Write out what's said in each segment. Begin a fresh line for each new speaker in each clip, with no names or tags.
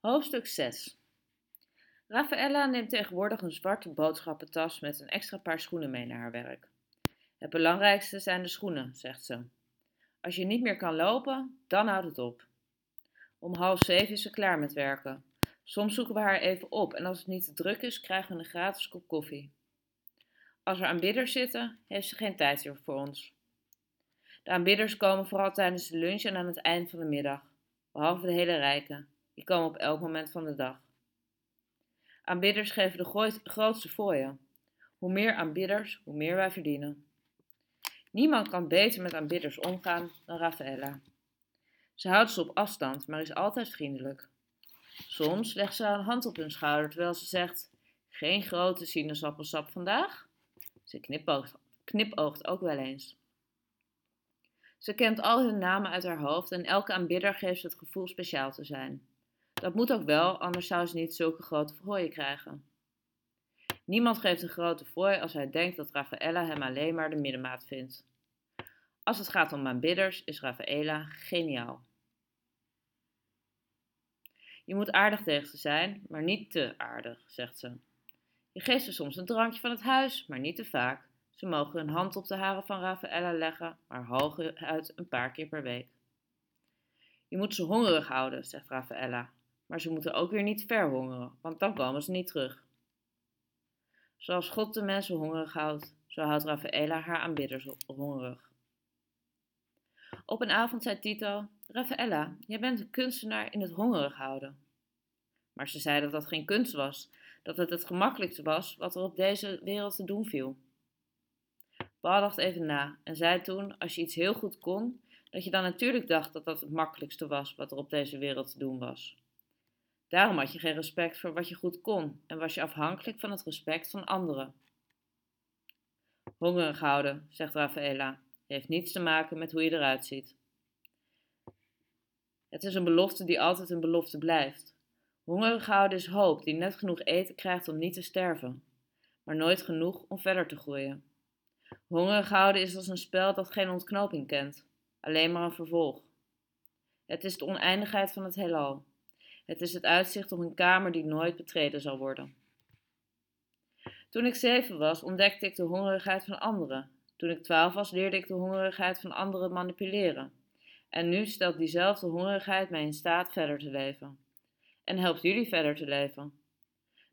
Hoofdstuk 6 Raffaella neemt tegenwoordig een zwarte boodschappentas met een extra paar schoenen mee naar haar werk. Het belangrijkste zijn de schoenen, zegt ze. Als je niet meer kan lopen, dan houdt het op. Om half zeven is ze klaar met werken. Soms zoeken we haar even op en als het niet te druk is, krijgen we een gratis kop koffie. Als er aanbidders zitten, heeft ze geen tijd meer voor ons. De aanbidders komen vooral tijdens de lunch en aan het eind van de middag, behalve de hele rijken. Die komen op elk moment van de dag. Aanbidders geven de grootste fooien. Hoe meer aanbidders, hoe meer wij verdienen. Niemand kan beter met aanbidders omgaan dan Raffaella. Ze houdt ze op afstand, maar is altijd vriendelijk. Soms legt ze haar hand op hun schouder terwijl ze zegt: Geen grote sinaasappelsap vandaag? Ze knipoogt, knipoogt ook wel eens. Ze kent al hun namen uit haar hoofd en elke aanbidder geeft ze het gevoel speciaal te zijn. Dat moet ook wel, anders zou ze niet zulke grote fooien krijgen. Niemand geeft een grote fooi als hij denkt dat Raffaella hem alleen maar de middenmaat vindt. Als het gaat om aanbidders is Raffaella geniaal. Je moet aardig tegen ze zijn, maar niet te aardig, zegt ze. Je geeft ze soms een drankje van het huis, maar niet te vaak. Ze mogen hun hand op de haren van Raffaella leggen, maar hooguit een paar keer per week. Je moet ze hongerig houden, zegt Raffaella, maar ze moeten ook weer niet verhongeren, want dan komen ze niet terug. Zoals God de mensen hongerig houdt, zo houdt Raffaella haar aanbidders hongerig. Op een avond zei Tito: Raffaella, jij bent een kunstenaar in het hongerig houden. Maar ze zei dat dat geen kunst was, dat het het gemakkelijkste was wat er op deze wereld te doen viel. Paul dacht even na en zei toen: Als je iets heel goed kon, dat je dan natuurlijk dacht dat dat het makkelijkste was wat er op deze wereld te doen was. Daarom had je geen respect voor wat je goed kon en was je afhankelijk van het respect van anderen. Hongerig houden, zegt Rafaela, heeft niets te maken met hoe je eruit ziet. Het is een belofte die altijd een belofte blijft. Hongerig houden is hoop die net genoeg eten krijgt om niet te sterven, maar nooit genoeg om verder te groeien. Hongerig houden is als een spel dat geen ontknoping kent, alleen maar een vervolg. Het is de oneindigheid van het heelal. Het is het uitzicht op een kamer die nooit betreden zal worden. Toen ik zeven was, ontdekte ik de hongerigheid van anderen. Toen ik twaalf was, leerde ik de hongerigheid van anderen manipuleren. En nu stelt diezelfde hongerigheid mij in staat verder te leven. En helpt jullie verder te leven.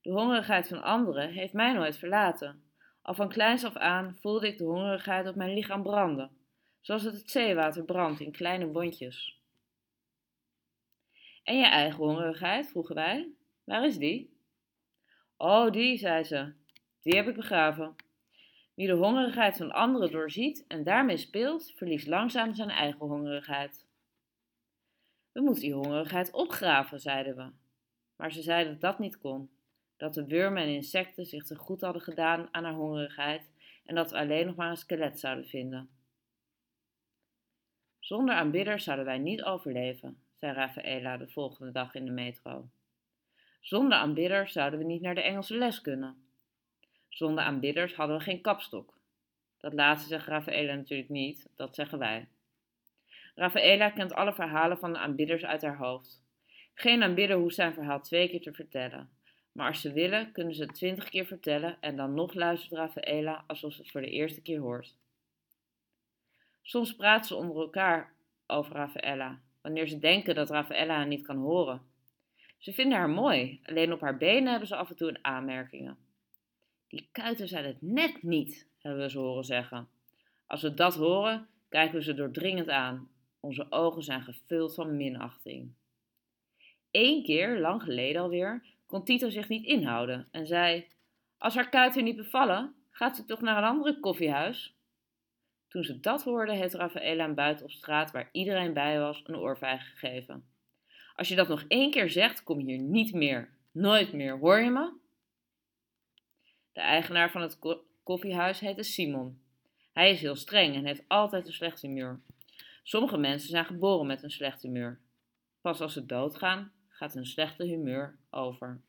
De hongerigheid van anderen heeft mij nooit verlaten. Al van kleins af aan voelde ik de hongerigheid op mijn lichaam branden, zoals het het zeewater brandt in kleine wondjes. En je eigen hongerigheid, vroegen wij. Waar is die? Oh, die, zei ze. Die heb ik begraven. Wie de hongerigheid van anderen doorziet en daarmee speelt, verliest langzaam zijn eigen hongerigheid. We moeten die hongerigheid opgraven, zeiden we. Maar ze zeiden dat dat niet kon. Dat de wormen en insecten zich te goed hadden gedaan aan haar hongerigheid en dat we alleen nog maar een skelet zouden vinden. Zonder aanbidders zouden wij niet overleven, Rafaela de volgende dag in de metro. Zonder aanbidders zouden we niet naar de Engelse les kunnen. Zonder aanbidders hadden we geen kapstok. Dat laatste zegt Rafaela natuurlijk niet, dat zeggen wij. Rafaela kent alle verhalen van de aanbidders uit haar hoofd. Geen aanbidder hoeft zijn verhaal twee keer te vertellen. Maar als ze willen, kunnen ze het twintig keer vertellen en dan nog luistert Rafaela alsof ze het voor de eerste keer hoort. Soms praten ze onder elkaar over Rafaela, wanneer ze denken dat Rafaela haar niet kan horen. Ze vinden haar mooi, alleen op haar benen hebben ze af en toe een aanmerkingen. Die kuiten zijn het net niet, hebben we ze horen zeggen. Als we dat horen, kijken we ze doordringend aan. Onze ogen zijn gevuld van minachting. Eén keer, lang geleden alweer, kon Tito zich niet inhouden en zei: Als haar kuiten niet bevallen, gaat ze toch naar een andere koffiehuis? Toen ze dat hoorde, heeft Rafaela een buiten op straat, waar iedereen bij was, een oorvijg gegeven. Als je dat nog één keer zegt, kom hier niet meer. Nooit meer, hoor je me? De eigenaar van het koffiehuis heette Simon. Hij is heel streng en heeft altijd een slecht humeur. Sommige mensen zijn geboren met een slecht humeur. Pas als ze doodgaan, gaat hun slechte humeur over.